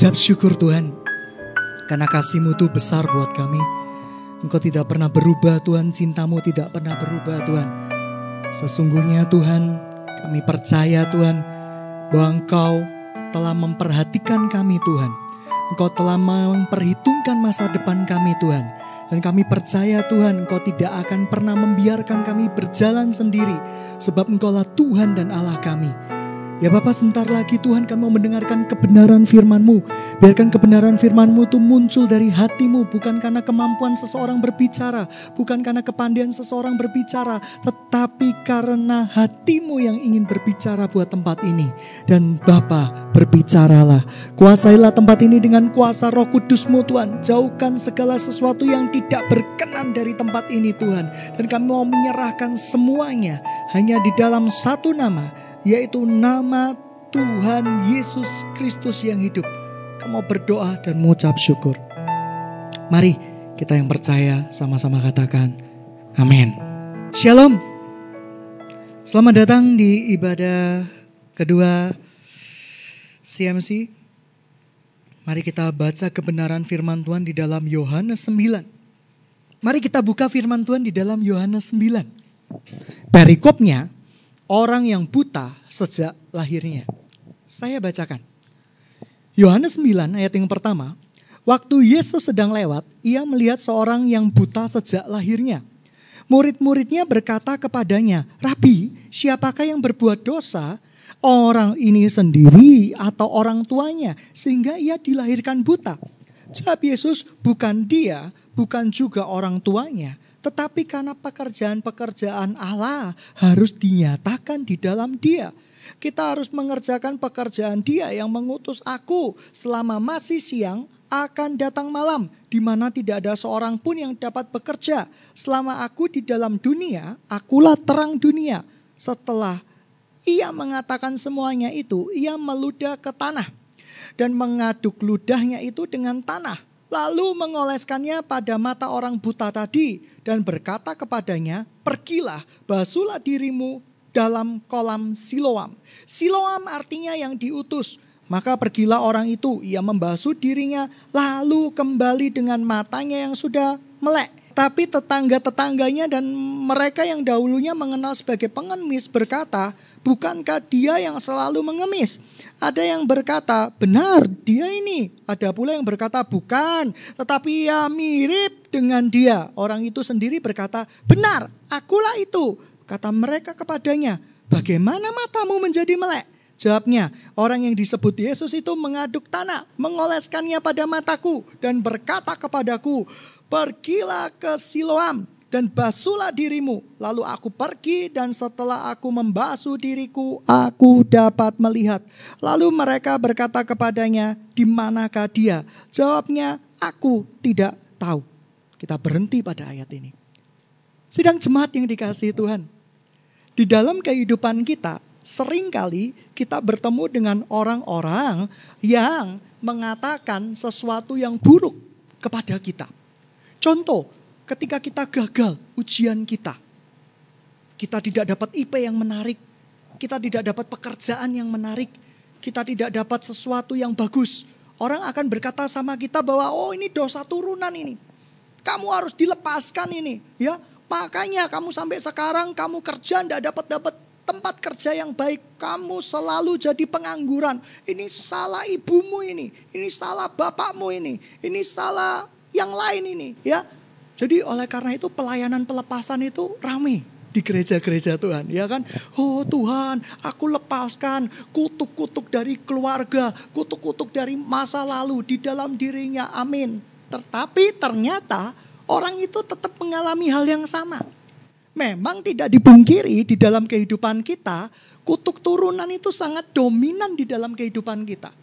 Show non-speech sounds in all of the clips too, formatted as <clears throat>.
Mengucap syukur Tuhan. Karena kasih-Mu itu besar buat kami. Engkau tidak pernah berubah Tuhan, cintamu tidak pernah berubah Tuhan. Sesungguhnya Tuhan, kami percaya Tuhan bahwa Engkau telah memperhatikan kami Tuhan. Engkau telah memperhitungkan masa depan kami Tuhan. Dan kami percaya Tuhan Engkau tidak akan pernah membiarkan kami berjalan sendiri. Sebab Engkaulah Tuhan dan Allah kami. Ya Bapak sebentar lagi Tuhan kami mau mendengarkan kebenaran firman-Mu. Biarkan kebenaran firman-Mu itu muncul dari hatimu. Bukan karena kemampuan seseorang berbicara. Bukan karena kepandaian seseorang berbicara. Tetapi karena hatimu yang ingin berbicara buat tempat ini. Dan Bapa berbicaralah. Kuasailah tempat ini dengan kuasa roh kudus-Mu Tuhan. Jauhkan segala sesuatu yang tidak berkenan dari tempat ini Tuhan. Dan kami mau menyerahkan semuanya hanya di dalam satu nama yaitu nama Tuhan Yesus Kristus yang hidup. Kamu berdoa dan mengucap syukur. Mari kita yang percaya sama-sama katakan amin. Shalom. Selamat datang di ibadah kedua CMC. Mari kita baca kebenaran firman Tuhan di dalam Yohanes 9. Mari kita buka firman Tuhan di dalam Yohanes 9. Perikopnya orang yang buta sejak lahirnya. Saya bacakan. Yohanes 9 ayat yang pertama. Waktu Yesus sedang lewat, ia melihat seorang yang buta sejak lahirnya. Murid-muridnya berkata kepadanya, Rabi, siapakah yang berbuat dosa? Orang ini sendiri atau orang tuanya sehingga ia dilahirkan buta. Jawab Yesus, bukan dia, bukan juga orang tuanya, tetapi karena pekerjaan-pekerjaan Allah harus dinyatakan di dalam dia. Kita harus mengerjakan pekerjaan dia yang mengutus aku selama masih siang akan datang malam di mana tidak ada seorang pun yang dapat bekerja. Selama aku di dalam dunia, akulah terang dunia. Setelah ia mengatakan semuanya itu, ia meludah ke tanah dan mengaduk ludahnya itu dengan tanah lalu mengoleskannya pada mata orang buta tadi dan berkata kepadanya, "Pergilah, basuhlah dirimu dalam kolam Siloam." Siloam artinya yang diutus. Maka pergilah orang itu, ia membasuh dirinya, lalu kembali dengan matanya yang sudah melek. Tapi tetangga-tetangganya dan mereka yang dahulunya mengenal sebagai pengemis berkata, bukankah dia yang selalu mengemis? Ada yang berkata, benar dia ini. Ada pula yang berkata, bukan. Tetapi ya mirip dengan dia. Orang itu sendiri berkata, benar akulah itu. Kata mereka kepadanya, bagaimana matamu menjadi melek? Jawabnya, orang yang disebut Yesus itu mengaduk tanah, mengoleskannya pada mataku dan berkata kepadaku, pergilah ke Siloam dan basuhlah dirimu. Lalu aku pergi dan setelah aku membasuh diriku, aku dapat melihat. Lalu mereka berkata kepadanya, di manakah dia? Jawabnya, aku tidak tahu. Kita berhenti pada ayat ini. Sidang jemaat yang dikasih Tuhan. Di dalam kehidupan kita, sering kali kita bertemu dengan orang-orang yang mengatakan sesuatu yang buruk kepada kita. Contoh, ketika kita gagal ujian kita. Kita tidak dapat IP yang menarik. Kita tidak dapat pekerjaan yang menarik. Kita tidak dapat sesuatu yang bagus. Orang akan berkata sama kita bahwa oh ini dosa turunan ini. Kamu harus dilepaskan ini. ya Makanya kamu sampai sekarang kamu kerja tidak dapat dapat tempat kerja yang baik. Kamu selalu jadi pengangguran. Ini salah ibumu ini. Ini salah bapakmu ini. Ini salah yang lain ini. Ya, jadi oleh karena itu pelayanan pelepasan itu rame di gereja-gereja Tuhan, ya kan? Oh Tuhan, aku lepaskan kutuk-kutuk dari keluarga, kutuk-kutuk dari masa lalu di dalam dirinya. Amin. Tetapi ternyata orang itu tetap mengalami hal yang sama. Memang tidak dipungkiri di dalam kehidupan kita, kutuk turunan itu sangat dominan di dalam kehidupan kita.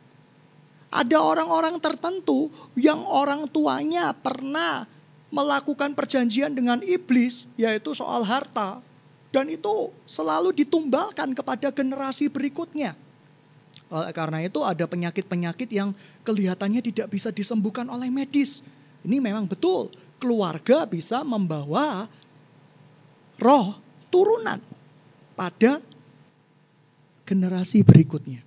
Ada orang-orang tertentu yang orang tuanya pernah melakukan perjanjian dengan iblis, yaitu soal harta, dan itu selalu ditumbalkan kepada generasi berikutnya. Oleh karena itu, ada penyakit-penyakit yang kelihatannya tidak bisa disembuhkan oleh medis. Ini memang betul, keluarga bisa membawa roh turunan pada generasi berikutnya.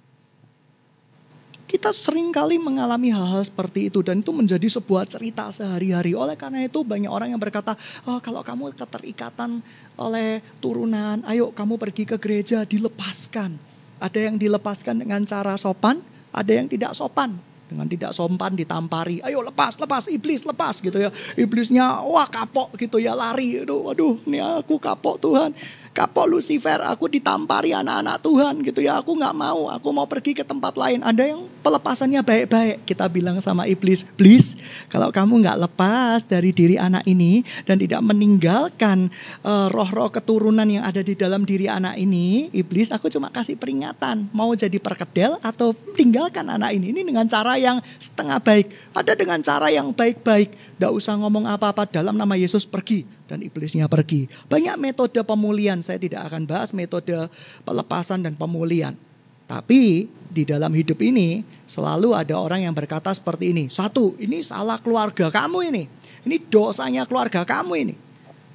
Kita sering kali mengalami hal-hal seperti itu dan itu menjadi sebuah cerita sehari-hari. Oleh karena itu banyak orang yang berkata, oh, kalau kamu keterikatan oleh turunan, ayo kamu pergi ke gereja dilepaskan. Ada yang dilepaskan dengan cara sopan, ada yang tidak sopan dengan tidak sopan ditampari ayo lepas lepas iblis lepas gitu ya iblisnya wah kapok gitu ya lari aduh aduh ini aku kapok Tuhan kapok Lucifer, aku ditampari anak-anak Tuhan gitu ya. Aku nggak mau, aku mau pergi ke tempat lain. Ada yang pelepasannya baik-baik. Kita bilang sama iblis, please, kalau kamu nggak lepas dari diri anak ini dan tidak meninggalkan roh roh-roh keturunan yang ada di dalam diri anak ini, iblis, aku cuma kasih peringatan. Mau jadi perkedel atau tinggalkan anak ini. Ini dengan cara yang setengah baik. Ada dengan cara yang baik-baik. Tidak usah ngomong apa-apa dalam nama Yesus pergi dan iblisnya pergi. Banyak metode pemulihan, saya tidak akan bahas metode pelepasan dan pemulihan. Tapi di dalam hidup ini selalu ada orang yang berkata seperti ini. Satu, ini salah keluarga kamu ini. Ini dosanya keluarga kamu ini.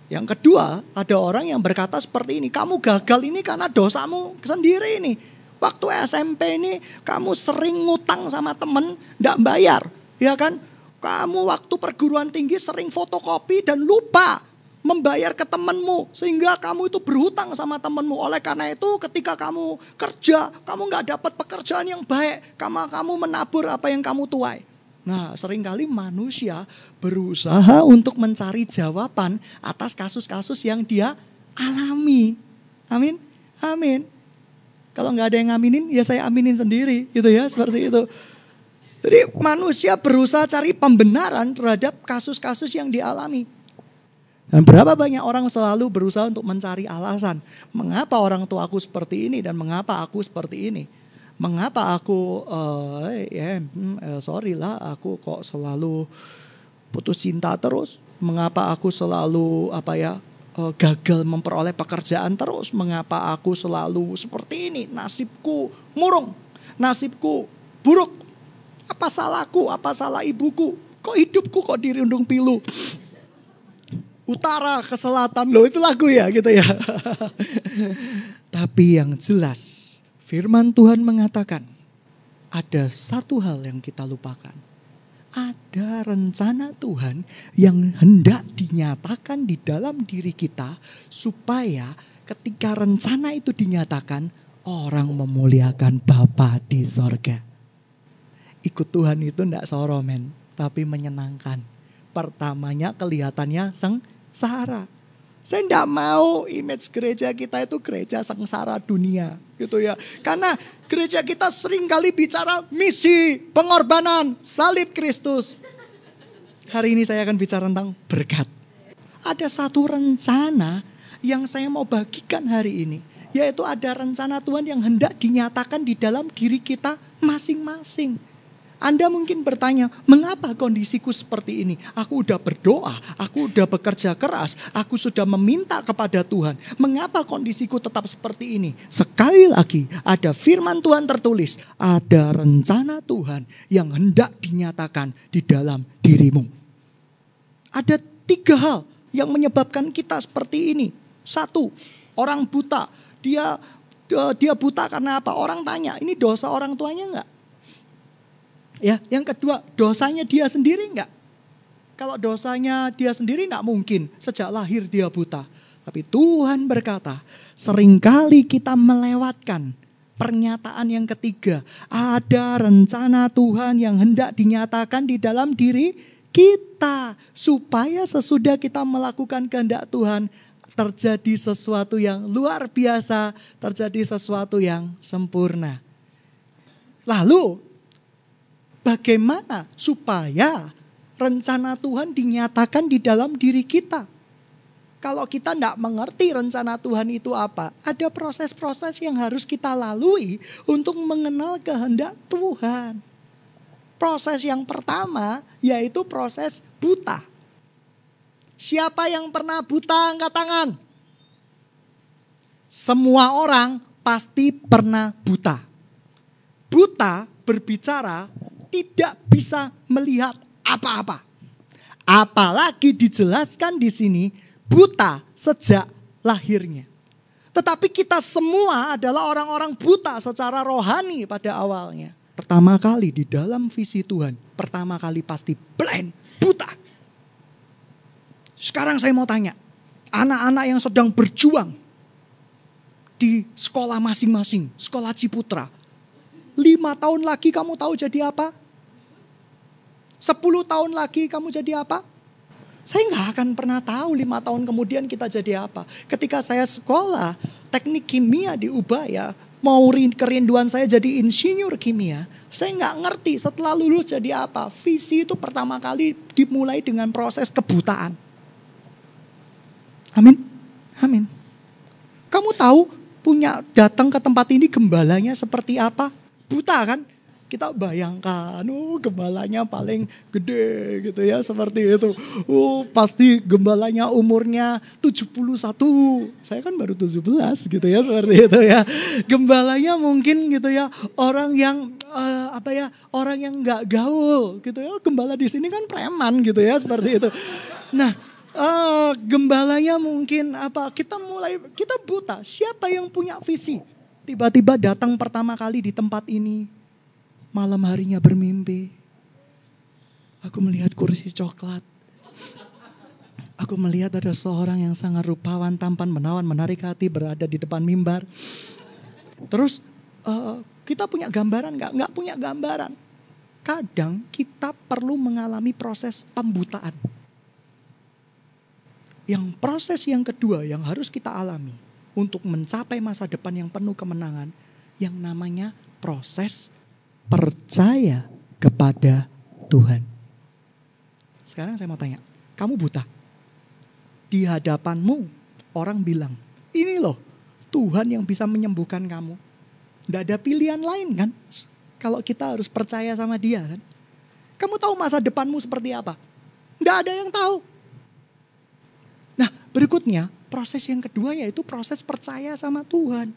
Yang kedua, ada orang yang berkata seperti ini. Kamu gagal ini karena dosamu sendiri ini. Waktu SMP ini kamu sering ngutang sama temen, ndak bayar. Ya kan? Kamu waktu perguruan tinggi sering fotokopi dan lupa membayar ke temanmu sehingga kamu itu berhutang sama temanmu. Oleh karena itu ketika kamu kerja, kamu nggak dapat pekerjaan yang baik, kamu kamu menabur apa yang kamu tuai. Nah, sering kali manusia berusaha untuk mencari jawaban atas kasus-kasus yang dia alami. Amin. Amin. Kalau nggak ada yang ngaminin, ya saya aminin sendiri, gitu ya, seperti itu. Jadi manusia berusaha cari pembenaran terhadap kasus-kasus yang dialami. Dan berapa banyak orang selalu berusaha untuk mencari alasan. Mengapa orang tua aku seperti ini dan mengapa aku seperti ini. Mengapa aku, uh, ya uh, sorry lah aku kok selalu putus cinta terus. Mengapa aku selalu apa ya uh, gagal memperoleh pekerjaan terus. Mengapa aku selalu seperti ini. Nasibku murung. Nasibku buruk. Apa salahku? Apa salah ibuku? Kok hidupku kok dirundung pilu? utara ke selatan. Loh itu lagu ya gitu ya. <laughs> Tapi yang jelas firman Tuhan mengatakan ada satu hal yang kita lupakan. Ada rencana Tuhan yang hendak dinyatakan di dalam diri kita supaya ketika rencana itu dinyatakan orang memuliakan Bapa di sorga. Ikut Tuhan itu tidak soromen, tapi menyenangkan. Pertamanya kelihatannya seng, sengsara. Saya tidak mau image gereja kita itu gereja sengsara dunia gitu ya. Karena gereja kita sering kali bicara misi, pengorbanan, salib Kristus. Hari ini saya akan bicara tentang berkat. Ada satu rencana yang saya mau bagikan hari ini. Yaitu ada rencana Tuhan yang hendak dinyatakan di dalam diri kita masing-masing. Anda mungkin bertanya, mengapa kondisiku seperti ini? Aku udah berdoa, aku udah bekerja keras, aku sudah meminta kepada Tuhan. Mengapa kondisiku tetap seperti ini? Sekali lagi, ada firman Tuhan tertulis, ada rencana Tuhan yang hendak dinyatakan di dalam dirimu. Ada tiga hal yang menyebabkan kita seperti ini. Satu, orang buta. Dia dia buta karena apa? Orang tanya, ini dosa orang tuanya enggak? Ya, yang kedua, dosanya dia sendiri enggak? Kalau dosanya dia sendiri enggak mungkin, sejak lahir dia buta. Tapi Tuhan berkata, sering kali kita melewatkan pernyataan yang ketiga. Ada rencana Tuhan yang hendak dinyatakan di dalam diri kita. Supaya sesudah kita melakukan kehendak Tuhan, terjadi sesuatu yang luar biasa, terjadi sesuatu yang sempurna. Lalu bagaimana supaya rencana Tuhan dinyatakan di dalam diri kita. Kalau kita tidak mengerti rencana Tuhan itu apa, ada proses-proses yang harus kita lalui untuk mengenal kehendak Tuhan. Proses yang pertama yaitu proses buta. Siapa yang pernah buta angkat tangan? Semua orang pasti pernah buta. Buta berbicara tidak bisa melihat apa-apa. Apalagi dijelaskan di sini buta sejak lahirnya. Tetapi kita semua adalah orang-orang buta secara rohani pada awalnya. pertama kali di dalam visi Tuhan, pertama kali pasti blind, buta. Sekarang saya mau tanya, anak-anak yang sedang berjuang di sekolah masing-masing, sekolah Ciputra. Lima tahun lagi kamu tahu jadi apa? Sepuluh tahun lagi kamu jadi apa? Saya nggak akan pernah tahu lima tahun kemudian kita jadi apa. Ketika saya sekolah, teknik kimia di Ubaya, mau kerinduan saya jadi insinyur kimia, saya nggak ngerti setelah lulus jadi apa. Visi itu pertama kali dimulai dengan proses kebutaan. Amin, amin. Kamu tahu punya datang ke tempat ini gembalanya seperti apa? Buta kan? Kita bayangkan, oh gembalanya paling gede gitu ya seperti itu. Oh pasti gembalanya umurnya 71. Saya kan baru 17 gitu ya seperti itu ya. Gembalanya mungkin gitu ya orang yang uh, apa ya orang yang nggak gaul gitu ya. Gembala di sini kan preman gitu ya seperti itu. Nah uh, gembalanya mungkin apa kita mulai kita buta siapa yang punya visi tiba-tiba datang pertama kali di tempat ini malam harinya bermimpi. Aku melihat kursi coklat. Aku melihat ada seorang yang sangat rupawan tampan menawan menarik hati berada di depan mimbar. Terus uh, kita punya gambaran nggak? Nggak punya gambaran. Kadang kita perlu mengalami proses pembutaan. Yang proses yang kedua yang harus kita alami untuk mencapai masa depan yang penuh kemenangan yang namanya proses percaya kepada Tuhan. Sekarang saya mau tanya, kamu buta? Di hadapanmu orang bilang, ini loh Tuhan yang bisa menyembuhkan kamu. Tidak ada pilihan lain kan? Kalau kita harus percaya sama dia kan? Kamu tahu masa depanmu seperti apa? Tidak ada yang tahu. Nah berikutnya proses yang kedua yaitu proses percaya sama Tuhan.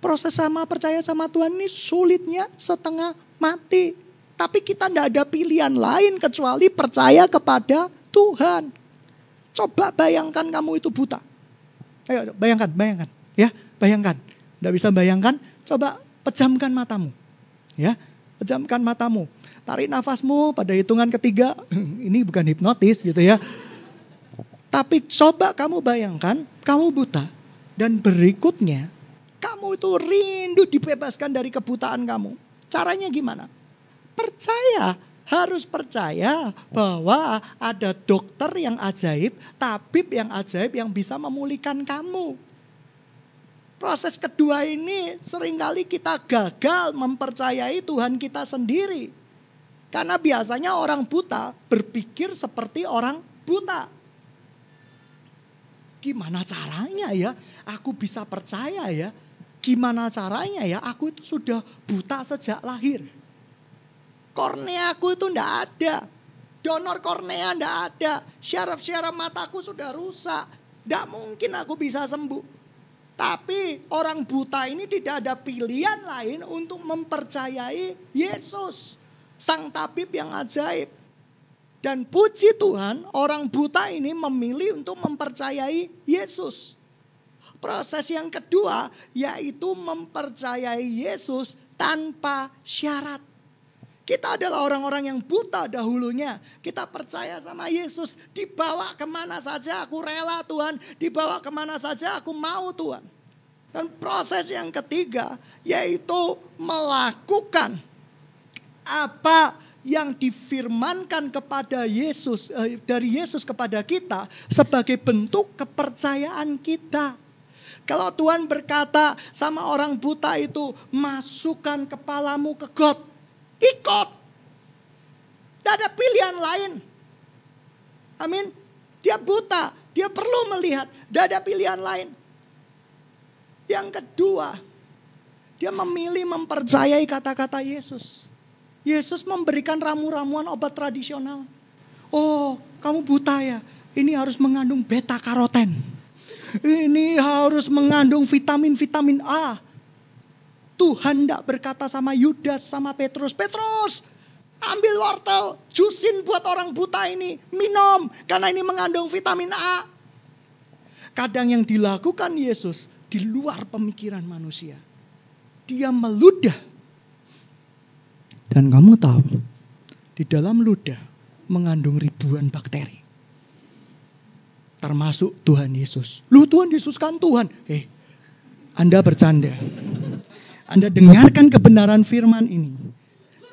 Proses sama percaya sama Tuhan ini sulitnya setengah mati. Tapi kita tidak ada pilihan lain kecuali percaya kepada Tuhan. Coba bayangkan kamu itu buta. Ayo bayangkan, bayangkan. Ya, bayangkan. Tidak bisa bayangkan, coba pejamkan matamu. Ya, pejamkan matamu. Tarik nafasmu pada hitungan ketiga. <clears throat> Ini bukan hipnotis gitu ya. Tapi coba kamu bayangkan, kamu buta. Dan berikutnya, kamu itu rindu dibebaskan dari kebutaan kamu. Caranya gimana? Percaya, harus percaya bahwa ada dokter yang ajaib, tabib yang ajaib yang bisa memulihkan kamu. Proses kedua ini sering kali kita gagal mempercayai Tuhan kita sendiri. Karena biasanya orang buta berpikir seperti orang buta. Gimana caranya ya aku bisa percaya ya? Gimana caranya ya aku itu sudah buta sejak lahir. Kornea aku itu ndak ada. Donor kornea ndak ada. Syaraf-syaraf mataku sudah rusak. Ndak mungkin aku bisa sembuh. Tapi orang buta ini tidak ada pilihan lain untuk mempercayai Yesus. Sang tabib yang ajaib. Dan puji Tuhan, orang buta ini memilih untuk mempercayai Yesus. Proses yang kedua yaitu mempercayai Yesus tanpa syarat. Kita adalah orang-orang yang buta dahulunya. Kita percaya sama Yesus. Dibawa ke mana saja aku rela Tuhan. Dibawa ke mana saja aku mau Tuhan. Dan proses yang ketiga yaitu melakukan apa yang difirmankan kepada Yesus eh, dari Yesus kepada kita sebagai bentuk kepercayaan kita. Kalau Tuhan berkata sama orang buta itu, masukkan kepalamu ke got, ikut. Tidak ada pilihan lain. Amin. Dia buta, dia perlu melihat, tidak ada pilihan lain. Yang kedua, dia memilih mempercayai kata-kata Yesus. Yesus memberikan ramu-ramuan obat tradisional. Oh, kamu buta ya? Ini harus mengandung beta karoten. Ini harus mengandung vitamin-vitamin A. Tuhan tidak berkata sama Yudas sama Petrus, Petrus ambil wortel, jusin buat orang buta ini, minum karena ini mengandung vitamin A. Kadang yang dilakukan Yesus di luar pemikiran manusia. Dia meludah Dan kamu tahu, di dalam ludah mengandung ribuan bakteri. Termasuk Tuhan Yesus. Lu Tuhan Yesus kan Tuhan. Eh, Anda bercanda. Anda dengarkan kebenaran firman ini.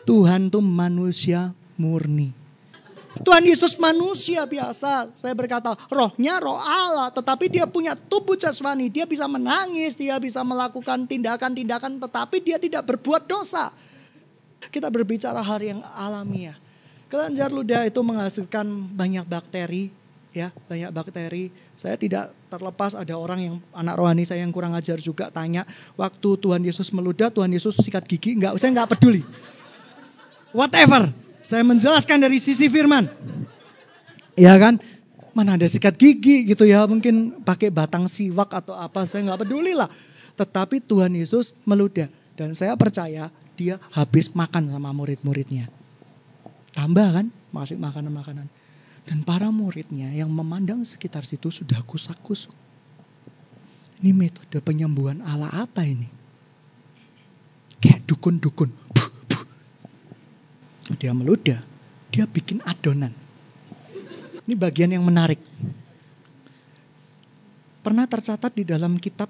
Tuhan itu manusia murni. Tuhan Yesus manusia biasa. Saya berkata, rohnya roh Allah. Tetapi dia punya tubuh jasmani. Dia bisa menangis, dia bisa melakukan tindakan-tindakan. Tetapi dia tidak berbuat dosa. Kita berbicara hal yang alamiah. Kelenjar ludah itu menghasilkan banyak bakteri. Ya Banyak bakteri. Saya tidak terlepas ada orang yang anak rohani saya yang kurang ajar juga tanya. Waktu Tuhan Yesus meludah, Tuhan Yesus sikat gigi. Enggak, saya enggak peduli. Whatever saya menjelaskan dari sisi firman. Ya kan? Mana ada sikat gigi gitu ya. Mungkin pakai batang siwak atau apa. Saya nggak peduli lah. Tetapi Tuhan Yesus meludah. Dan saya percaya dia habis makan sama murid-muridnya. Tambah kan? Masih makanan-makanan. Dan para muridnya yang memandang sekitar situ sudah kusak-kusuk. Ini metode penyembuhan ala apa ini? Kayak dukun-dukun dia meludah, dia bikin adonan. Ini bagian yang menarik. Pernah tercatat di dalam kitab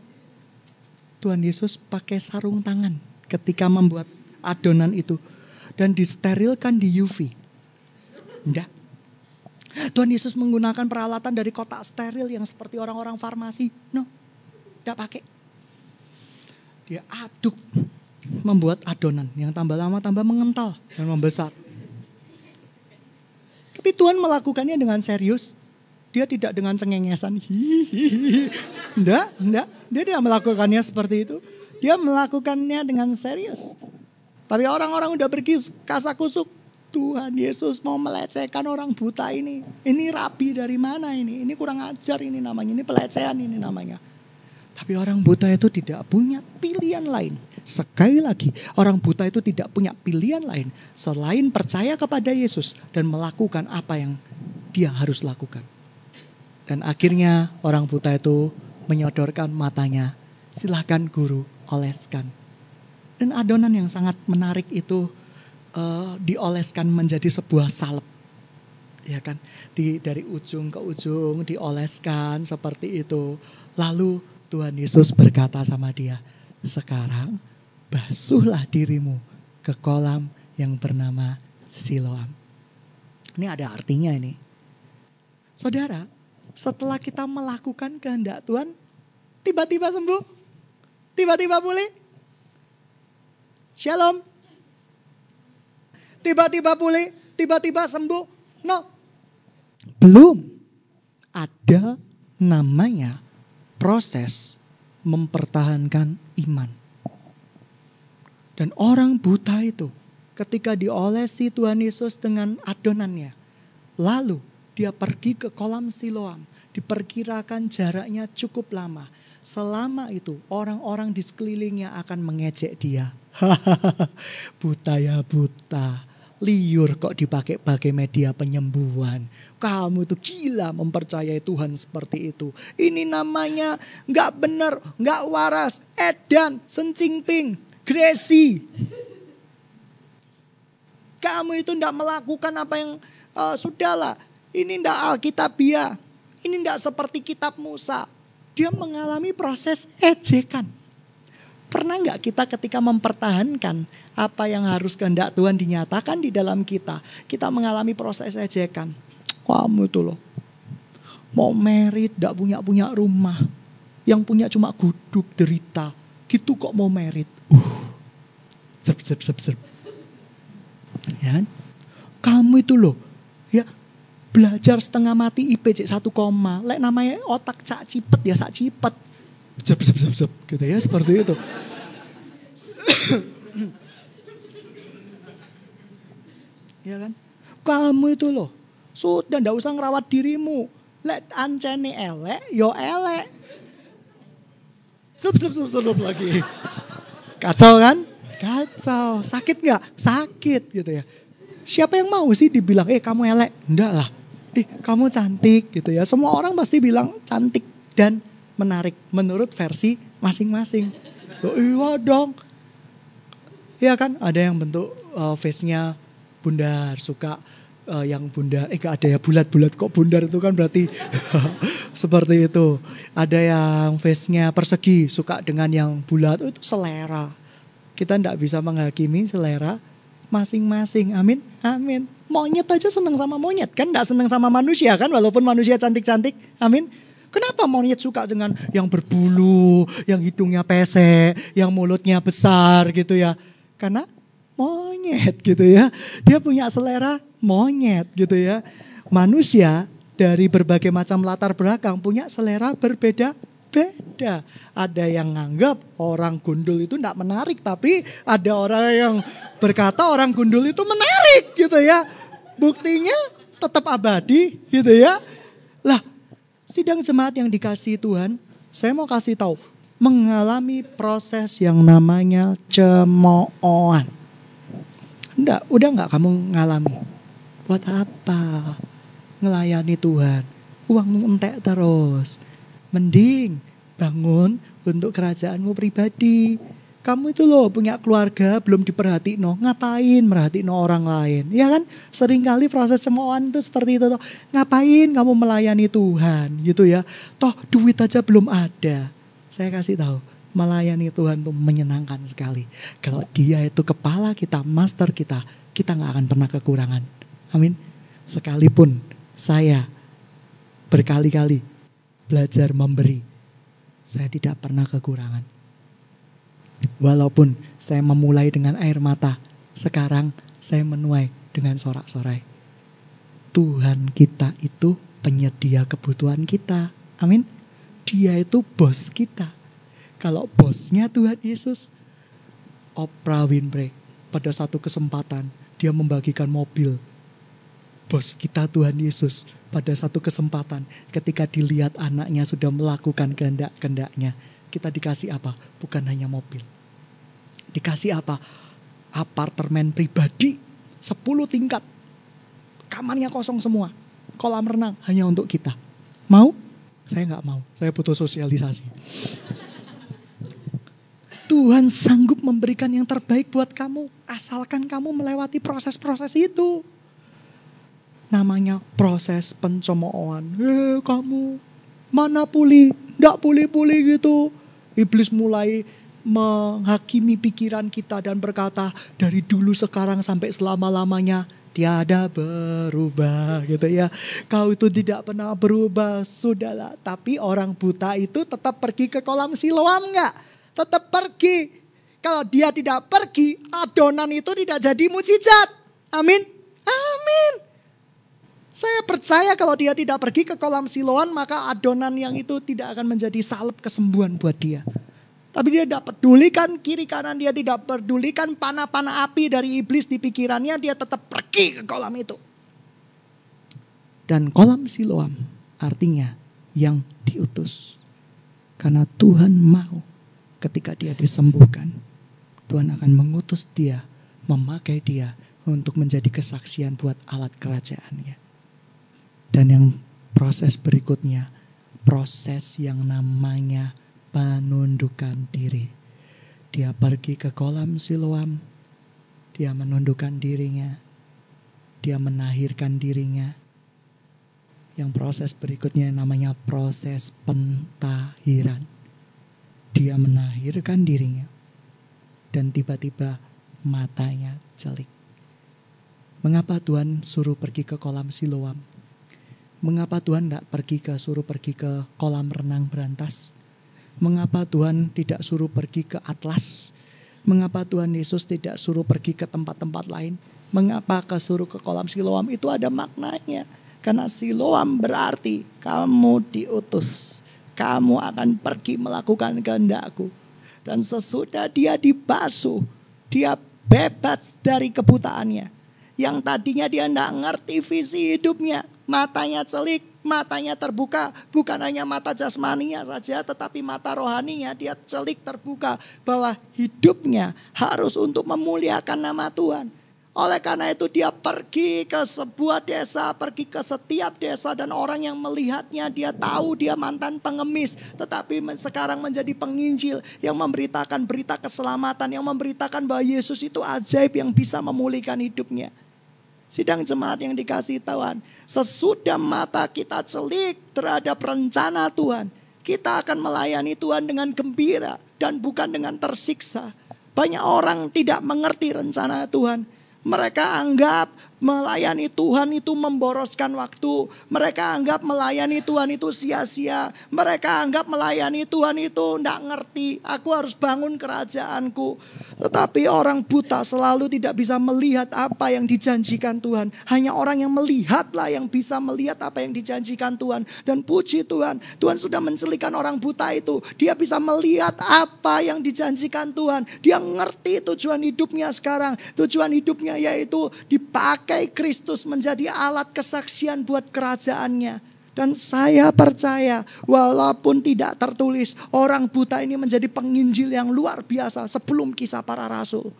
Tuhan Yesus pakai sarung tangan ketika membuat adonan itu dan disterilkan di UV. Enggak. Tuhan Yesus menggunakan peralatan dari kotak steril yang seperti orang-orang farmasi. No, enggak pakai. Dia aduk membuat adonan yang tambah lama tambah mengental dan membesar. Tapi Tuhan melakukannya dengan serius. Dia tidak dengan cengengesan. <laughs> Enggak, enggak. Dia tidak melakukannya seperti itu. Dia melakukannya dengan serius. Tapi orang-orang udah pergi kasak kusuk. Tuhan Yesus mau melecehkan orang buta ini. Ini rapi dari mana ini? Ini kurang ajar ini namanya. Ini pelecehan ini namanya. Tapi orang buta itu tidak punya pilihan lain Sekali lagi, orang buta itu tidak punya pilihan lain selain percaya kepada Yesus dan melakukan apa yang dia harus lakukan. Dan akhirnya orang buta itu menyodorkan matanya, silahkan guru oleskan. Dan adonan yang sangat menarik itu uh, dioleskan menjadi sebuah salep. Ya kan, di dari ujung ke ujung dioleskan seperti itu. Lalu Tuhan Yesus berkata sama dia, sekarang basuhlah dirimu ke kolam yang bernama Siloam. Ini ada artinya ini. Saudara, setelah kita melakukan kehendak Tuhan, tiba-tiba sembuh, tiba-tiba pulih. Shalom. Tiba-tiba pulih, tiba-tiba sembuh. No. Belum. Ada namanya proses mempertahankan iman. Dan orang buta itu ketika diolesi Tuhan Yesus dengan adonannya. Lalu dia pergi ke kolam Siloam. Diperkirakan jaraknya cukup lama. Selama itu orang-orang di sekelilingnya akan mengejek dia. <laughs> buta ya buta. Liur kok dipakai-pakai media penyembuhan. Kamu itu gila mempercayai Tuhan seperti itu. Ini namanya nggak benar, nggak waras, edan, sencingping. Gresi. Kamu itu tidak melakukan apa yang uh, sudahlah. Ini tidak Alkitabiah. Ini tidak seperti kitab Musa. Dia mengalami proses ejekan. Pernah nggak kita ketika mempertahankan apa yang harus kehendak Tuhan dinyatakan di dalam kita. Kita mengalami proses ejekan. Kamu itu loh. Mau merit, tidak punya punya rumah. Yang punya cuma guduk derita. Gitu kok mau merit. Uh, zep, zep, zep, zep. Ya kan? Kamu itu loh, ya belajar setengah mati satu koma. Lek namanya otak cak cipet ya sak cipet. Zep, zep, zep, zep. Gitu ya, seperti itu. ya kan? Kamu itu loh, sudah ndak usah ngerawat dirimu. Lek ancene elek, yo elek. Sep, sep, sep, sep, lagi. Kacau kan? Kacau. Sakit nggak? Sakit gitu ya. Siapa yang mau sih dibilang, eh kamu elek? Enggak lah. Eh kamu cantik gitu ya. Semua orang pasti bilang cantik dan menarik menurut versi masing-masing. Iya dong. Iya kan ada yang bentuk uh, face-nya bundar, suka uh, yang bundar, eh gak ada ya bulat-bulat kok bundar itu kan berarti <laughs> seperti itu. Ada yang face-nya persegi, suka dengan yang bulat, oh, itu selera. Kita tidak bisa menghakimi selera masing-masing. Amin, amin. Monyet aja seneng sama monyet kan, tidak seneng sama manusia kan, walaupun manusia cantik-cantik. Amin. Kenapa monyet suka dengan yang berbulu, yang hidungnya pesek, yang mulutnya besar gitu ya? Karena monyet gitu ya. Dia punya selera monyet gitu ya. Manusia dari berbagai macam latar belakang punya selera berbeda beda. Ada yang nganggap orang gundul itu tidak menarik, tapi ada orang yang berkata orang gundul itu menarik gitu ya. Buktinya tetap abadi gitu ya. Lah Sidang jemaat yang dikasih Tuhan, saya mau kasih tahu, mengalami proses yang namanya cemoohan. Enggak, udah enggak kamu ngalami? Buat apa? Ngelayani Tuhan. Uang entek terus. Mending bangun untuk kerajaanmu pribadi kamu itu loh punya keluarga belum diperhati no ngapain merhati no orang lain? Ya kan? Seringkali proses cemoohan itu seperti itu toh. Ngapain kamu melayani Tuhan? Gitu ya. Toh duit aja belum ada. Saya kasih tahu melayani Tuhan itu menyenangkan sekali. Kalau dia itu kepala kita master kita kita nggak akan pernah kekurangan. Amin. Sekalipun saya berkali-kali belajar memberi saya tidak pernah kekurangan Walaupun saya memulai dengan air mata, sekarang saya menuai dengan sorak-sorai. Tuhan kita itu penyedia kebutuhan kita. Amin. Dia itu bos kita. Kalau bosnya Tuhan Yesus, Oprah Winfrey pada satu kesempatan dia membagikan mobil. Bos kita Tuhan Yesus pada satu kesempatan ketika dilihat anaknya sudah melakukan kehendak-kehendaknya kita dikasih apa? Bukan hanya mobil. Dikasih apa? Apartemen pribadi 10 tingkat. Kamarnya kosong semua. Kolam renang hanya untuk kita. Mau? Saya nggak mau. Saya butuh sosialisasi. Tuhan sanggup memberikan yang terbaik buat kamu. Asalkan kamu melewati proses-proses itu. Namanya proses pencemoohan. Eh kamu mana pulih? Nggak pulih-pulih gitu. Iblis mulai menghakimi pikiran kita dan berkata dari dulu sekarang sampai selama-lamanya tiada berubah gitu ya. Kau itu tidak pernah berubah, sudahlah. Tapi orang buta itu tetap pergi ke kolam siloam enggak? Tetap pergi. Kalau dia tidak pergi, adonan itu tidak jadi mujizat. Amin. Amin. Saya percaya kalau dia tidak pergi ke kolam siloan, maka adonan yang itu tidak akan menjadi salep kesembuhan buat dia. Tapi dia tidak pedulikan kiri kanan, dia tidak pedulikan panah-panah api dari iblis di pikirannya, dia tetap pergi ke kolam itu. Dan kolam siloam artinya yang diutus. Karena Tuhan mau ketika dia disembuhkan, Tuhan akan mengutus dia, memakai dia untuk menjadi kesaksian buat alat kerajaannya. Dan yang proses berikutnya, proses yang namanya penundukan diri. Dia pergi ke kolam siloam, dia menundukkan dirinya, dia menahirkan dirinya. Yang proses berikutnya namanya proses pentahiran. Dia menahirkan dirinya dan tiba-tiba matanya celik. Mengapa Tuhan suruh pergi ke kolam siloam? Mengapa Tuhan tidak pergi ke suruh pergi ke kolam renang berantas? Mengapa Tuhan tidak suruh pergi ke Atlas? Mengapa Tuhan Yesus tidak suruh pergi ke tempat-tempat lain? Mengapa ke suruh ke kolam Siloam? Itu ada maknanya. Karena Siloam berarti kamu diutus. Kamu akan pergi melakukan kehendakku. Dan sesudah dia dibasuh, dia bebas dari kebutaannya. Yang tadinya dia tidak ngerti visi hidupnya. Matanya celik, matanya terbuka. Bukan hanya mata jasmaninya saja tetapi mata rohaninya dia celik terbuka. Bahwa hidupnya harus untuk memuliakan nama Tuhan. Oleh karena itu dia pergi ke sebuah desa, pergi ke setiap desa dan orang yang melihatnya dia tahu dia mantan pengemis. Tetapi sekarang menjadi penginjil yang memberitakan berita keselamatan, yang memberitakan bahwa Yesus itu ajaib yang bisa memulihkan hidupnya. Sidang jemaat yang dikasih Tuhan, sesudah mata kita celik terhadap rencana Tuhan, kita akan melayani Tuhan dengan gembira dan bukan dengan tersiksa. Banyak orang tidak mengerti rencana Tuhan mereka anggap melayani Tuhan itu memboroskan waktu. Mereka anggap melayani Tuhan itu sia-sia. Mereka anggap melayani Tuhan itu tidak ngerti. Aku harus bangun kerajaanku. Tetapi orang buta selalu tidak bisa melihat apa yang dijanjikan Tuhan. Hanya orang yang melihatlah yang bisa melihat apa yang dijanjikan Tuhan. Dan puji Tuhan, Tuhan sudah mencelikan orang buta itu. Dia bisa melihat apa yang dijanjikan Tuhan. Dia ngerti tujuan hidupnya sekarang. Tujuan hidupnya yaitu dipakai pakai Kristus menjadi alat kesaksian buat kerajaannya. Dan saya percaya walaupun tidak tertulis orang buta ini menjadi penginjil yang luar biasa sebelum kisah para rasul.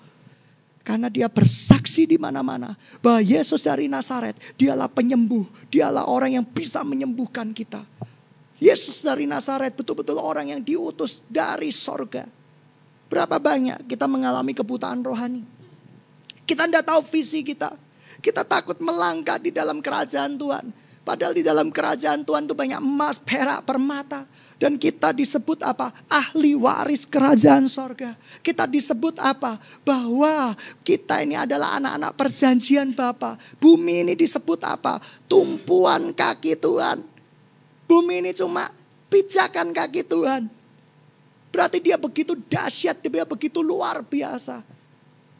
Karena dia bersaksi di mana-mana bahwa Yesus dari Nazaret dialah penyembuh, dialah orang yang bisa menyembuhkan kita. Yesus dari Nazaret betul-betul orang yang diutus dari sorga. Berapa banyak kita mengalami kebutaan rohani. Kita tidak tahu visi kita. Kita takut melangkah di dalam kerajaan Tuhan. Padahal di dalam kerajaan Tuhan itu banyak emas, perak, permata. Dan kita disebut apa? Ahli waris kerajaan sorga. Kita disebut apa? Bahwa kita ini adalah anak-anak perjanjian Bapa. Bumi ini disebut apa? Tumpuan kaki Tuhan. Bumi ini cuma pijakan kaki Tuhan. Berarti dia begitu dahsyat, dia begitu luar biasa.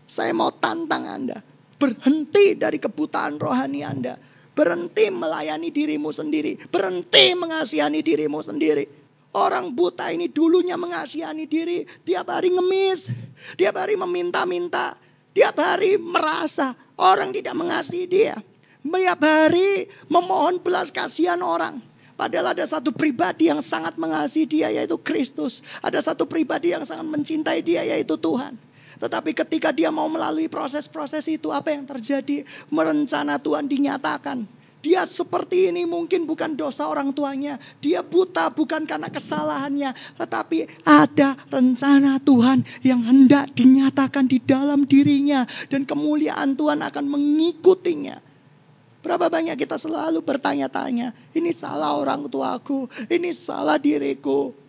Saya mau tantang Anda. Berhenti dari kebutaan rohani Anda. Berhenti melayani dirimu sendiri. Berhenti mengasihani dirimu sendiri. Orang buta ini dulunya mengasihani diri. Tiap hari ngemis. Tiap hari meminta-minta. Tiap hari merasa orang tidak mengasihi dia. Tiap hari memohon belas kasihan orang. Padahal ada satu pribadi yang sangat mengasihi dia yaitu Kristus. Ada satu pribadi yang sangat mencintai dia yaitu Tuhan. Tetapi ketika dia mau melalui proses-proses itu, apa yang terjadi? Merencana Tuhan dinyatakan. Dia seperti ini mungkin bukan dosa orang tuanya. Dia buta bukan karena kesalahannya. Tetapi ada rencana Tuhan yang hendak dinyatakan di dalam dirinya. Dan kemuliaan Tuhan akan mengikutinya. Berapa banyak kita selalu bertanya-tanya. Ini salah orang tuaku. Ini salah diriku.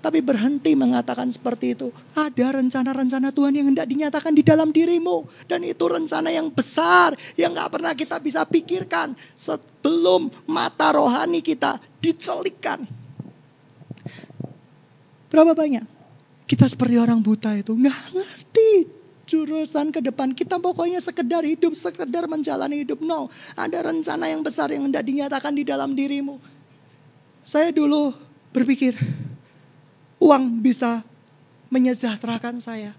Tapi berhenti mengatakan seperti itu. Ada rencana-rencana Tuhan yang hendak dinyatakan di dalam dirimu. Dan itu rencana yang besar. Yang gak pernah kita bisa pikirkan. Sebelum mata rohani kita dicelikkan. Berapa banyak? Kita seperti orang buta itu. Gak ngerti jurusan ke depan. Kita pokoknya sekedar hidup, sekedar menjalani hidup. No, ada rencana yang besar yang hendak dinyatakan di dalam dirimu. Saya dulu berpikir, uang bisa menyejahterakan saya.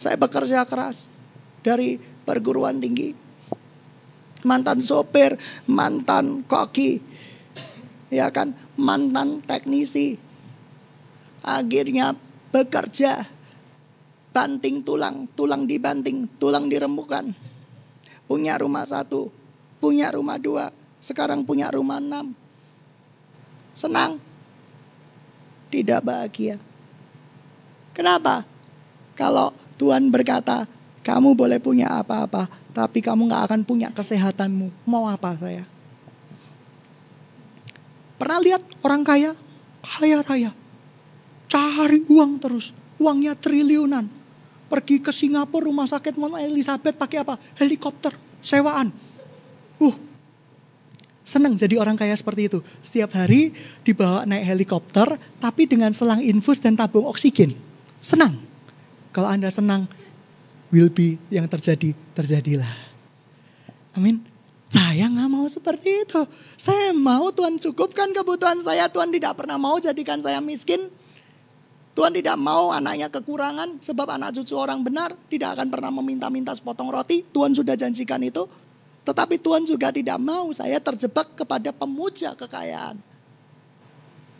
Saya bekerja keras dari perguruan tinggi. Mantan sopir, mantan koki, ya kan, mantan teknisi. Akhirnya bekerja, banting tulang, tulang dibanting, tulang dirembukan. Punya rumah satu, punya rumah dua, sekarang punya rumah enam. Senang, tidak bahagia. Kenapa? Kalau Tuhan berkata, kamu boleh punya apa-apa, tapi kamu gak akan punya kesehatanmu. Mau apa saya? Pernah lihat orang kaya? Kaya raya. Cari uang terus. Uangnya triliunan. Pergi ke Singapura rumah sakit Mama Elizabeth pakai apa? Helikopter. Sewaan. Senang jadi orang kaya seperti itu. Setiap hari dibawa naik helikopter, tapi dengan selang infus dan tabung oksigen. Senang. Kalau Anda senang, will be yang terjadi, terjadilah. Amin. Saya nggak mau seperti itu. Saya mau Tuhan cukupkan kebutuhan saya. Tuhan tidak pernah mau jadikan saya miskin. Tuhan tidak mau anaknya kekurangan sebab anak cucu orang benar tidak akan pernah meminta-minta sepotong roti. Tuhan sudah janjikan itu. Tetapi Tuhan juga tidak mau saya terjebak kepada pemuja kekayaan.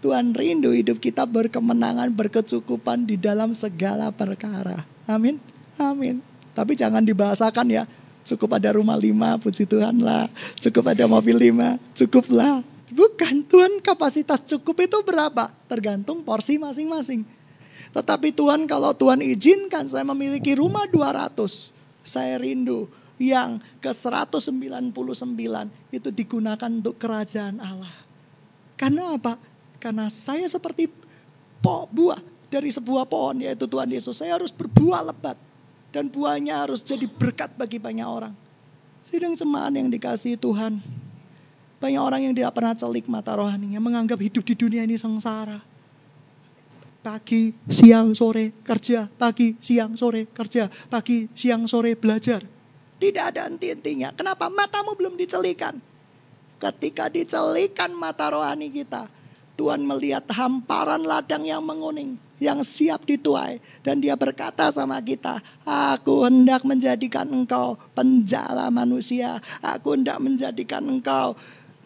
Tuhan rindu hidup kita berkemenangan, berkecukupan di dalam segala perkara. Amin. Amin. Tapi jangan dibahasakan ya. Cukup ada rumah lima, puji Tuhan lah. Cukup ada mobil lima, cukup lah. Bukan, Tuhan kapasitas cukup itu berapa? Tergantung porsi masing-masing. Tetapi Tuhan kalau Tuhan izinkan saya memiliki rumah 200. Saya rindu yang ke 199 itu digunakan untuk kerajaan Allah. Karena apa? Karena saya seperti po, buah dari sebuah pohon yaitu Tuhan Yesus. Saya harus berbuah lebat. Dan buahnya harus jadi berkat bagi banyak orang. Sidang semaan yang dikasih Tuhan. Banyak orang yang tidak pernah celik mata rohaninya. Menganggap hidup di dunia ini sengsara. Pagi, siang, sore kerja. Pagi, siang, sore kerja. Pagi, siang, sore belajar. Tidak ada henti-hentinya. Kenapa? Matamu belum dicelikan. Ketika dicelikan mata rohani kita. Tuhan melihat hamparan ladang yang menguning yang siap dituai. Dan dia berkata sama kita, aku hendak menjadikan engkau penjala manusia. Aku hendak menjadikan engkau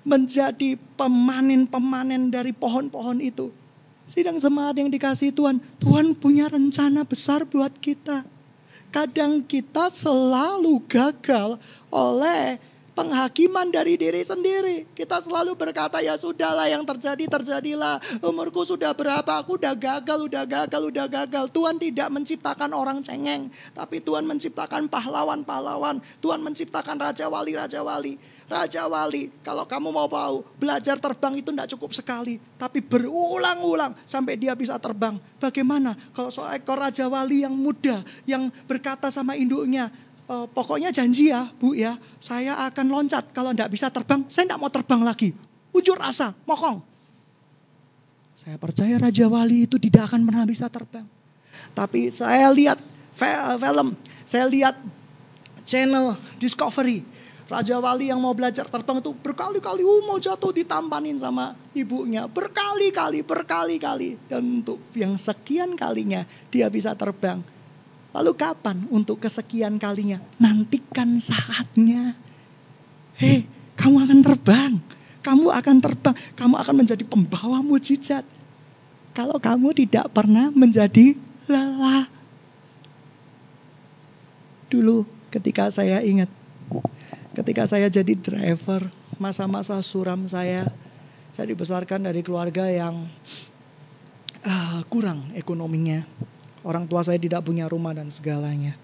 menjadi pemanen-pemanen dari pohon-pohon itu. Sidang semangat yang dikasih Tuhan, Tuhan punya rencana besar buat kita. Kadang kita selalu gagal oleh penghakiman dari diri sendiri. Kita selalu berkata ya sudahlah yang terjadi terjadilah. Umurku sudah berapa, aku udah gagal, udah gagal, udah gagal. Tuhan tidak menciptakan orang cengeng, tapi Tuhan menciptakan pahlawan-pahlawan. Tuhan menciptakan raja wali-raja wali. Raja wali, kalau kamu mau tahu, belajar terbang itu tidak cukup sekali, tapi berulang-ulang sampai dia bisa terbang. Bagaimana kalau seekor raja wali yang muda yang berkata sama induknya, uh, pokoknya janji ya bu ya, saya akan loncat. Kalau tidak bisa terbang, saya tidak mau terbang lagi. Ujur rasa, mokong. Saya percaya Raja Wali itu tidak akan pernah bisa terbang. Tapi saya lihat film, saya lihat channel Discovery. Raja Wali yang mau belajar terbang itu berkali-kali uh, mau jatuh ditampanin sama ibunya. Berkali-kali, berkali-kali. Dan untuk yang sekian kalinya dia bisa terbang. Lalu kapan untuk kesekian kalinya? Nantikan saatnya. Hei, kamu akan terbang. Kamu akan terbang. Kamu akan menjadi pembawa mujizat. Kalau kamu tidak pernah menjadi lelah. Dulu ketika saya ingat. Ketika saya jadi driver. Masa-masa suram saya. Saya dibesarkan dari keluarga yang uh, kurang ekonominya Orang tua saya tidak punya rumah dan segalanya.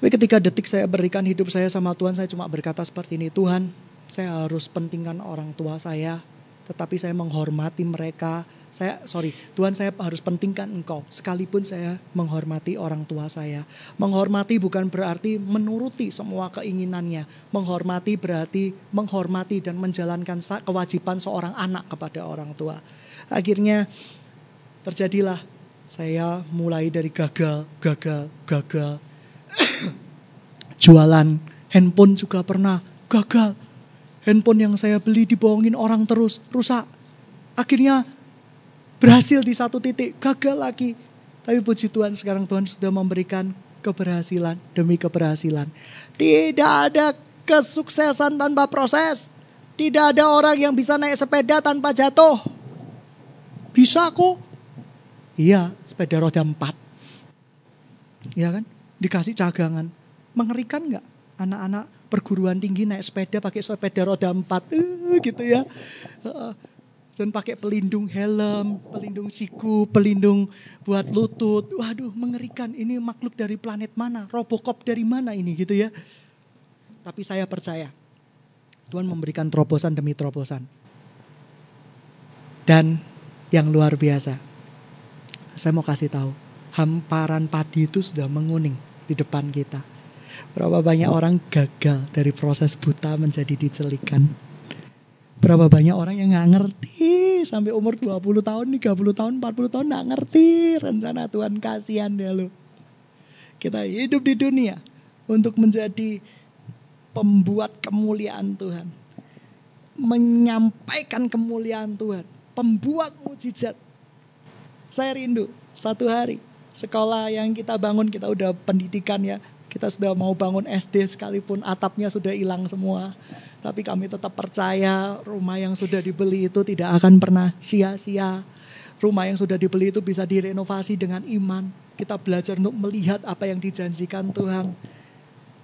Tapi ketika detik saya berikan hidup saya sama Tuhan, saya cuma berkata seperti ini, Tuhan, saya harus pentingkan orang tua saya, tetapi saya menghormati mereka. Saya sorry, Tuhan saya harus pentingkan engkau, sekalipun saya menghormati orang tua saya. Menghormati bukan berarti menuruti semua keinginannya. Menghormati berarti menghormati dan menjalankan kewajiban seorang anak kepada orang tua. Akhirnya terjadilah saya mulai dari gagal, gagal, gagal. <coughs> Jualan handphone juga pernah gagal. Handphone yang saya beli dibohongin orang terus, rusak. Akhirnya berhasil di satu titik, gagal lagi. Tapi puji Tuhan sekarang Tuhan sudah memberikan keberhasilan demi keberhasilan. Tidak ada kesuksesan tanpa proses. Tidak ada orang yang bisa naik sepeda tanpa jatuh. Bisa kok. Iya, sepeda roda empat. Iya kan? Dikasih cagangan. Mengerikan nggak anak-anak perguruan tinggi naik sepeda pakai sepeda roda empat, uh, gitu ya. Dan pakai pelindung helm, pelindung siku, pelindung buat lutut. Waduh, mengerikan. Ini makhluk dari planet mana? Robocop dari mana ini gitu ya. Tapi saya percaya Tuhan memberikan terobosan demi terobosan. Dan yang luar biasa, saya mau kasih tahu, hamparan padi itu sudah menguning di depan kita. Berapa banyak orang gagal dari proses buta menjadi dicelikan. Berapa banyak orang yang nggak ngerti sampai umur 20 tahun, 30 tahun, 40 tahun nggak ngerti rencana Tuhan kasihan deh lu. Kita hidup di dunia untuk menjadi pembuat kemuliaan Tuhan. Menyampaikan kemuliaan Tuhan. Pembuat mujizat saya rindu satu hari sekolah yang kita bangun kita udah pendidikan ya. Kita sudah mau bangun SD sekalipun atapnya sudah hilang semua. Tapi kami tetap percaya rumah yang sudah dibeli itu tidak akan pernah sia-sia. Rumah yang sudah dibeli itu bisa direnovasi dengan iman. Kita belajar untuk melihat apa yang dijanjikan Tuhan.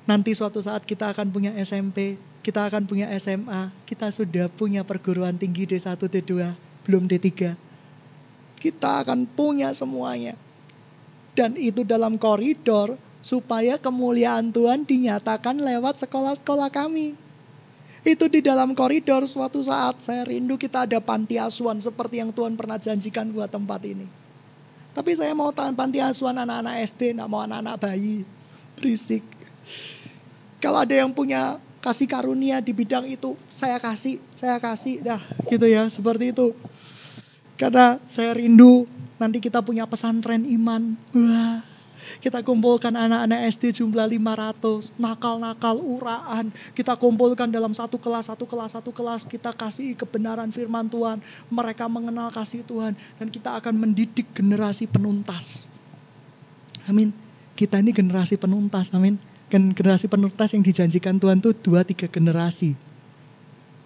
Nanti suatu saat kita akan punya SMP, kita akan punya SMA, kita sudah punya perguruan tinggi D1, D2, belum D3. Kita akan punya semuanya. Dan itu dalam koridor supaya kemuliaan Tuhan dinyatakan lewat sekolah-sekolah kami. Itu di dalam koridor suatu saat saya rindu kita ada panti asuhan seperti yang Tuhan pernah janjikan buat tempat ini. Tapi saya mau tahan panti asuhan anak-anak SD, nggak mau anak-anak bayi. Berisik. Kalau ada yang punya kasih karunia di bidang itu, saya kasih, saya kasih. Dah gitu ya, seperti itu. Karena saya rindu nanti kita punya pesantren iman. Wah, kita kumpulkan anak-anak SD jumlah 500, nakal-nakal, uraan. Kita kumpulkan dalam satu kelas, satu kelas, satu kelas. Kita kasih kebenaran firman Tuhan. Mereka mengenal kasih Tuhan. Dan kita akan mendidik generasi penuntas. Amin. Kita ini generasi penuntas, amin. Generasi penuntas yang dijanjikan Tuhan itu dua tiga generasi.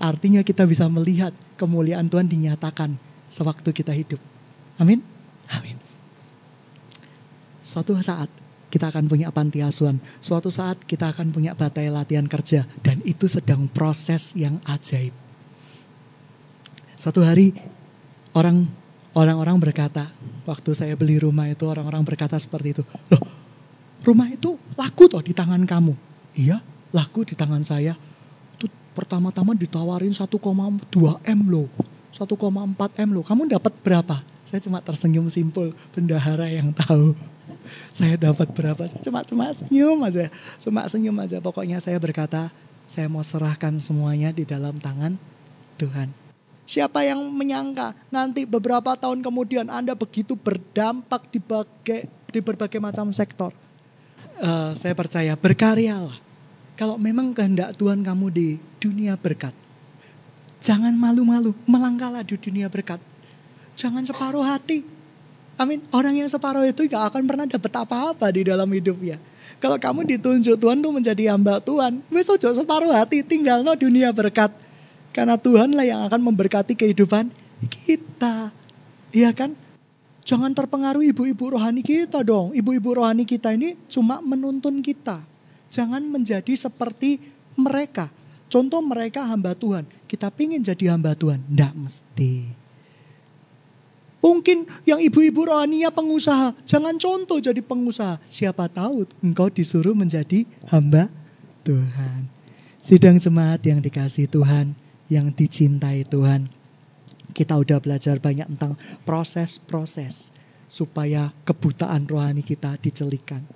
Artinya kita bisa melihat kemuliaan Tuhan dinyatakan sewaktu kita hidup. Amin. Amin. Suatu saat kita akan punya panti asuhan. Suatu saat kita akan punya batai latihan kerja. Dan itu sedang proses yang ajaib. Satu hari orang orang-orang berkata, waktu saya beli rumah itu orang-orang berkata seperti itu. Loh, rumah itu laku toh di tangan kamu. Iya, laku di tangan saya. Itu pertama-tama ditawarin 1,2 M loh. 1,4 M loh. Kamu dapat berapa? Saya cuma tersenyum simpul, bendahara yang tahu saya dapat berapa saya cuma cuma senyum aja cuma senyum aja pokoknya saya berkata saya mau serahkan semuanya di dalam tangan Tuhan Siapa yang menyangka nanti beberapa tahun kemudian Anda begitu berdampak di, bagai, di berbagai macam sektor. Uh, saya percaya berkaryalah. Kalau memang kehendak Tuhan kamu di dunia berkat. Jangan malu-malu, melangkahlah di dunia berkat. Jangan separuh hati, Amin. Orang yang separuh itu gak akan pernah dapat apa-apa di dalam hidupnya. Kalau kamu ditunjuk Tuhan tuh menjadi hamba Tuhan, wes ojo separuh hati tinggal no dunia berkat. Karena Tuhan lah yang akan memberkati kehidupan kita. Iya kan? Jangan terpengaruh ibu-ibu rohani kita dong. Ibu-ibu rohani kita ini cuma menuntun kita. Jangan menjadi seperti mereka. Contoh mereka hamba Tuhan. Kita pingin jadi hamba Tuhan. Tidak mesti. Mungkin yang ibu-ibu rohaninya pengusaha. Jangan contoh jadi pengusaha. Siapa tahu engkau disuruh menjadi hamba Tuhan. Sidang jemaat yang dikasih Tuhan, yang dicintai Tuhan. Kita udah belajar banyak tentang proses-proses supaya kebutaan rohani kita dicelikan.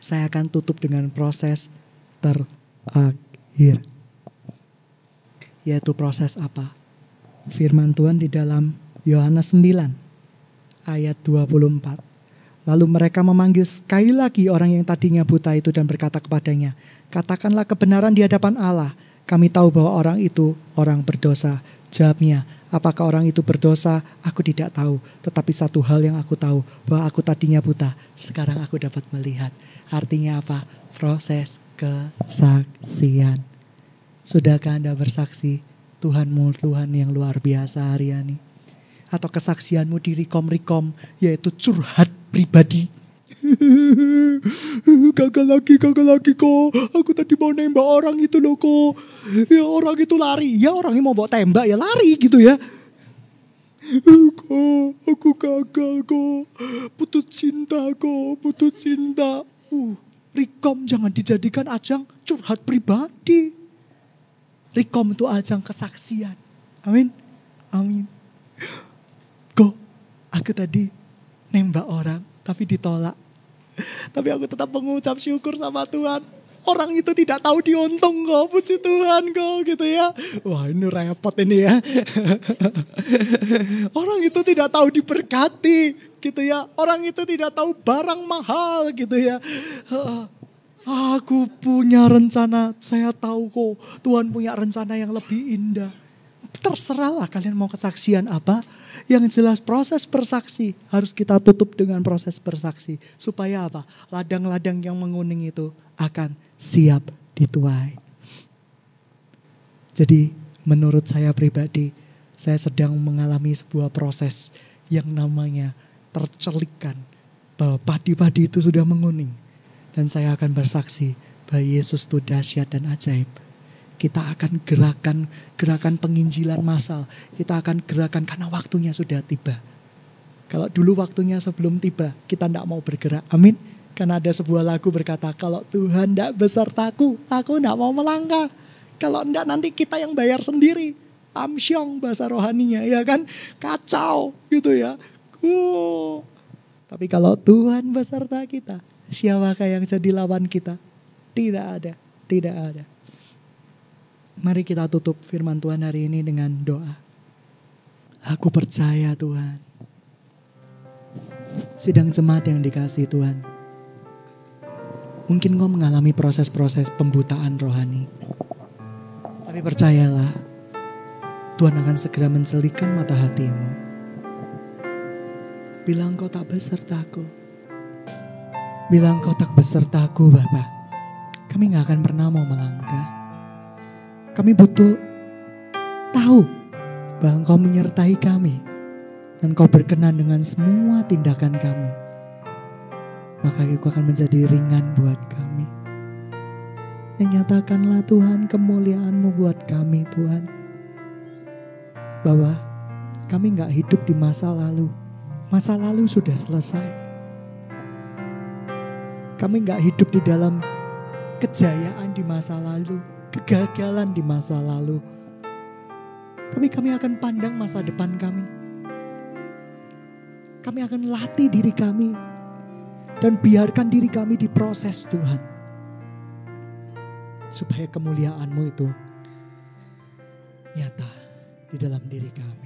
Saya akan tutup dengan proses terakhir. Yaitu proses apa? Firman Tuhan di dalam Yohanes 9 ayat 24. Lalu mereka memanggil sekali lagi orang yang tadinya buta itu dan berkata kepadanya, Katakanlah kebenaran di hadapan Allah. Kami tahu bahwa orang itu orang berdosa. Jawabnya, apakah orang itu berdosa? Aku tidak tahu. Tetapi satu hal yang aku tahu, bahwa aku tadinya buta, sekarang aku dapat melihat. Artinya apa? Proses kesaksian. Sudahkah Anda bersaksi Tuhanmu Tuhan yang luar biasa hari ini? atau kesaksianmu di rekom-rekom yaitu curhat pribadi. <laughs> gagal lagi, gagal lagi kok. Aku tadi mau nembak orang itu loh kok. Ya orang itu lari. Ya orangnya mau bawa tembak ya lari gitu ya. <laughs> Kok aku gagal kok. Putus cinta kok, putus cinta. Uh, Rekom jangan dijadikan ajang curhat pribadi. Rekom itu ajang kesaksian. Amin. Amin. Go, aku tadi nembak orang tapi ditolak. Tapi aku tetap mengucap syukur sama Tuhan. Orang itu tidak tahu diuntung kok, puji Tuhan kok gitu ya. Wah ini repot ini ya. <laughs> Orang itu tidak tahu diberkati gitu ya. Orang itu tidak tahu barang mahal gitu ya. Aku punya rencana, saya tahu kok Tuhan punya rencana yang lebih indah. Terserahlah kalian mau kesaksian apa yang jelas proses bersaksi harus kita tutup dengan proses bersaksi. Supaya apa? Ladang-ladang yang menguning itu akan siap dituai. Jadi menurut saya pribadi, saya sedang mengalami sebuah proses yang namanya tercelikkan bahwa padi-padi itu sudah menguning. Dan saya akan bersaksi bahwa Yesus itu dahsyat dan ajaib. Kita akan gerakan gerakan penginjilan massal. Kita akan gerakan karena waktunya sudah tiba. Kalau dulu waktunya sebelum tiba, kita tidak mau bergerak. Amin. Karena ada sebuah lagu berkata, kalau Tuhan tidak besertaku, aku tidak mau melangkah. Kalau tidak nanti kita yang bayar sendiri. Amsyong bahasa rohaninya, ya kan? Kacau gitu ya. Uh. Tapi kalau Tuhan beserta kita, siapakah yang jadi lawan kita? Tidak ada, tidak ada. Mari kita tutup firman Tuhan hari ini dengan doa. Aku percaya Tuhan. Sidang jemaat yang dikasih Tuhan Mungkin kau mengalami proses-proses pembutaan rohani. Tapi percayalah, Tuhan akan segera mencelikan mata hatimu. Bilang kau tak besertaku. Bilang kau tak besertaku Bapak. Kami gak akan pernah mau melangkah. Kami butuh tahu bahwa Engkau menyertai kami dan Kau berkenan dengan semua tindakan kami maka itu akan menjadi ringan buat kami. Dan nyatakanlah Tuhan kemuliaanmu buat kami Tuhan. Bahwa kami nggak hidup di masa lalu. Masa lalu sudah selesai. Kami nggak hidup di dalam kejayaan di masa lalu. Kegagalan di masa lalu. Tapi kami akan pandang masa depan kami. Kami akan latih diri kami dan biarkan diri kami diproses Tuhan. Supaya kemuliaanmu itu nyata di dalam diri kami.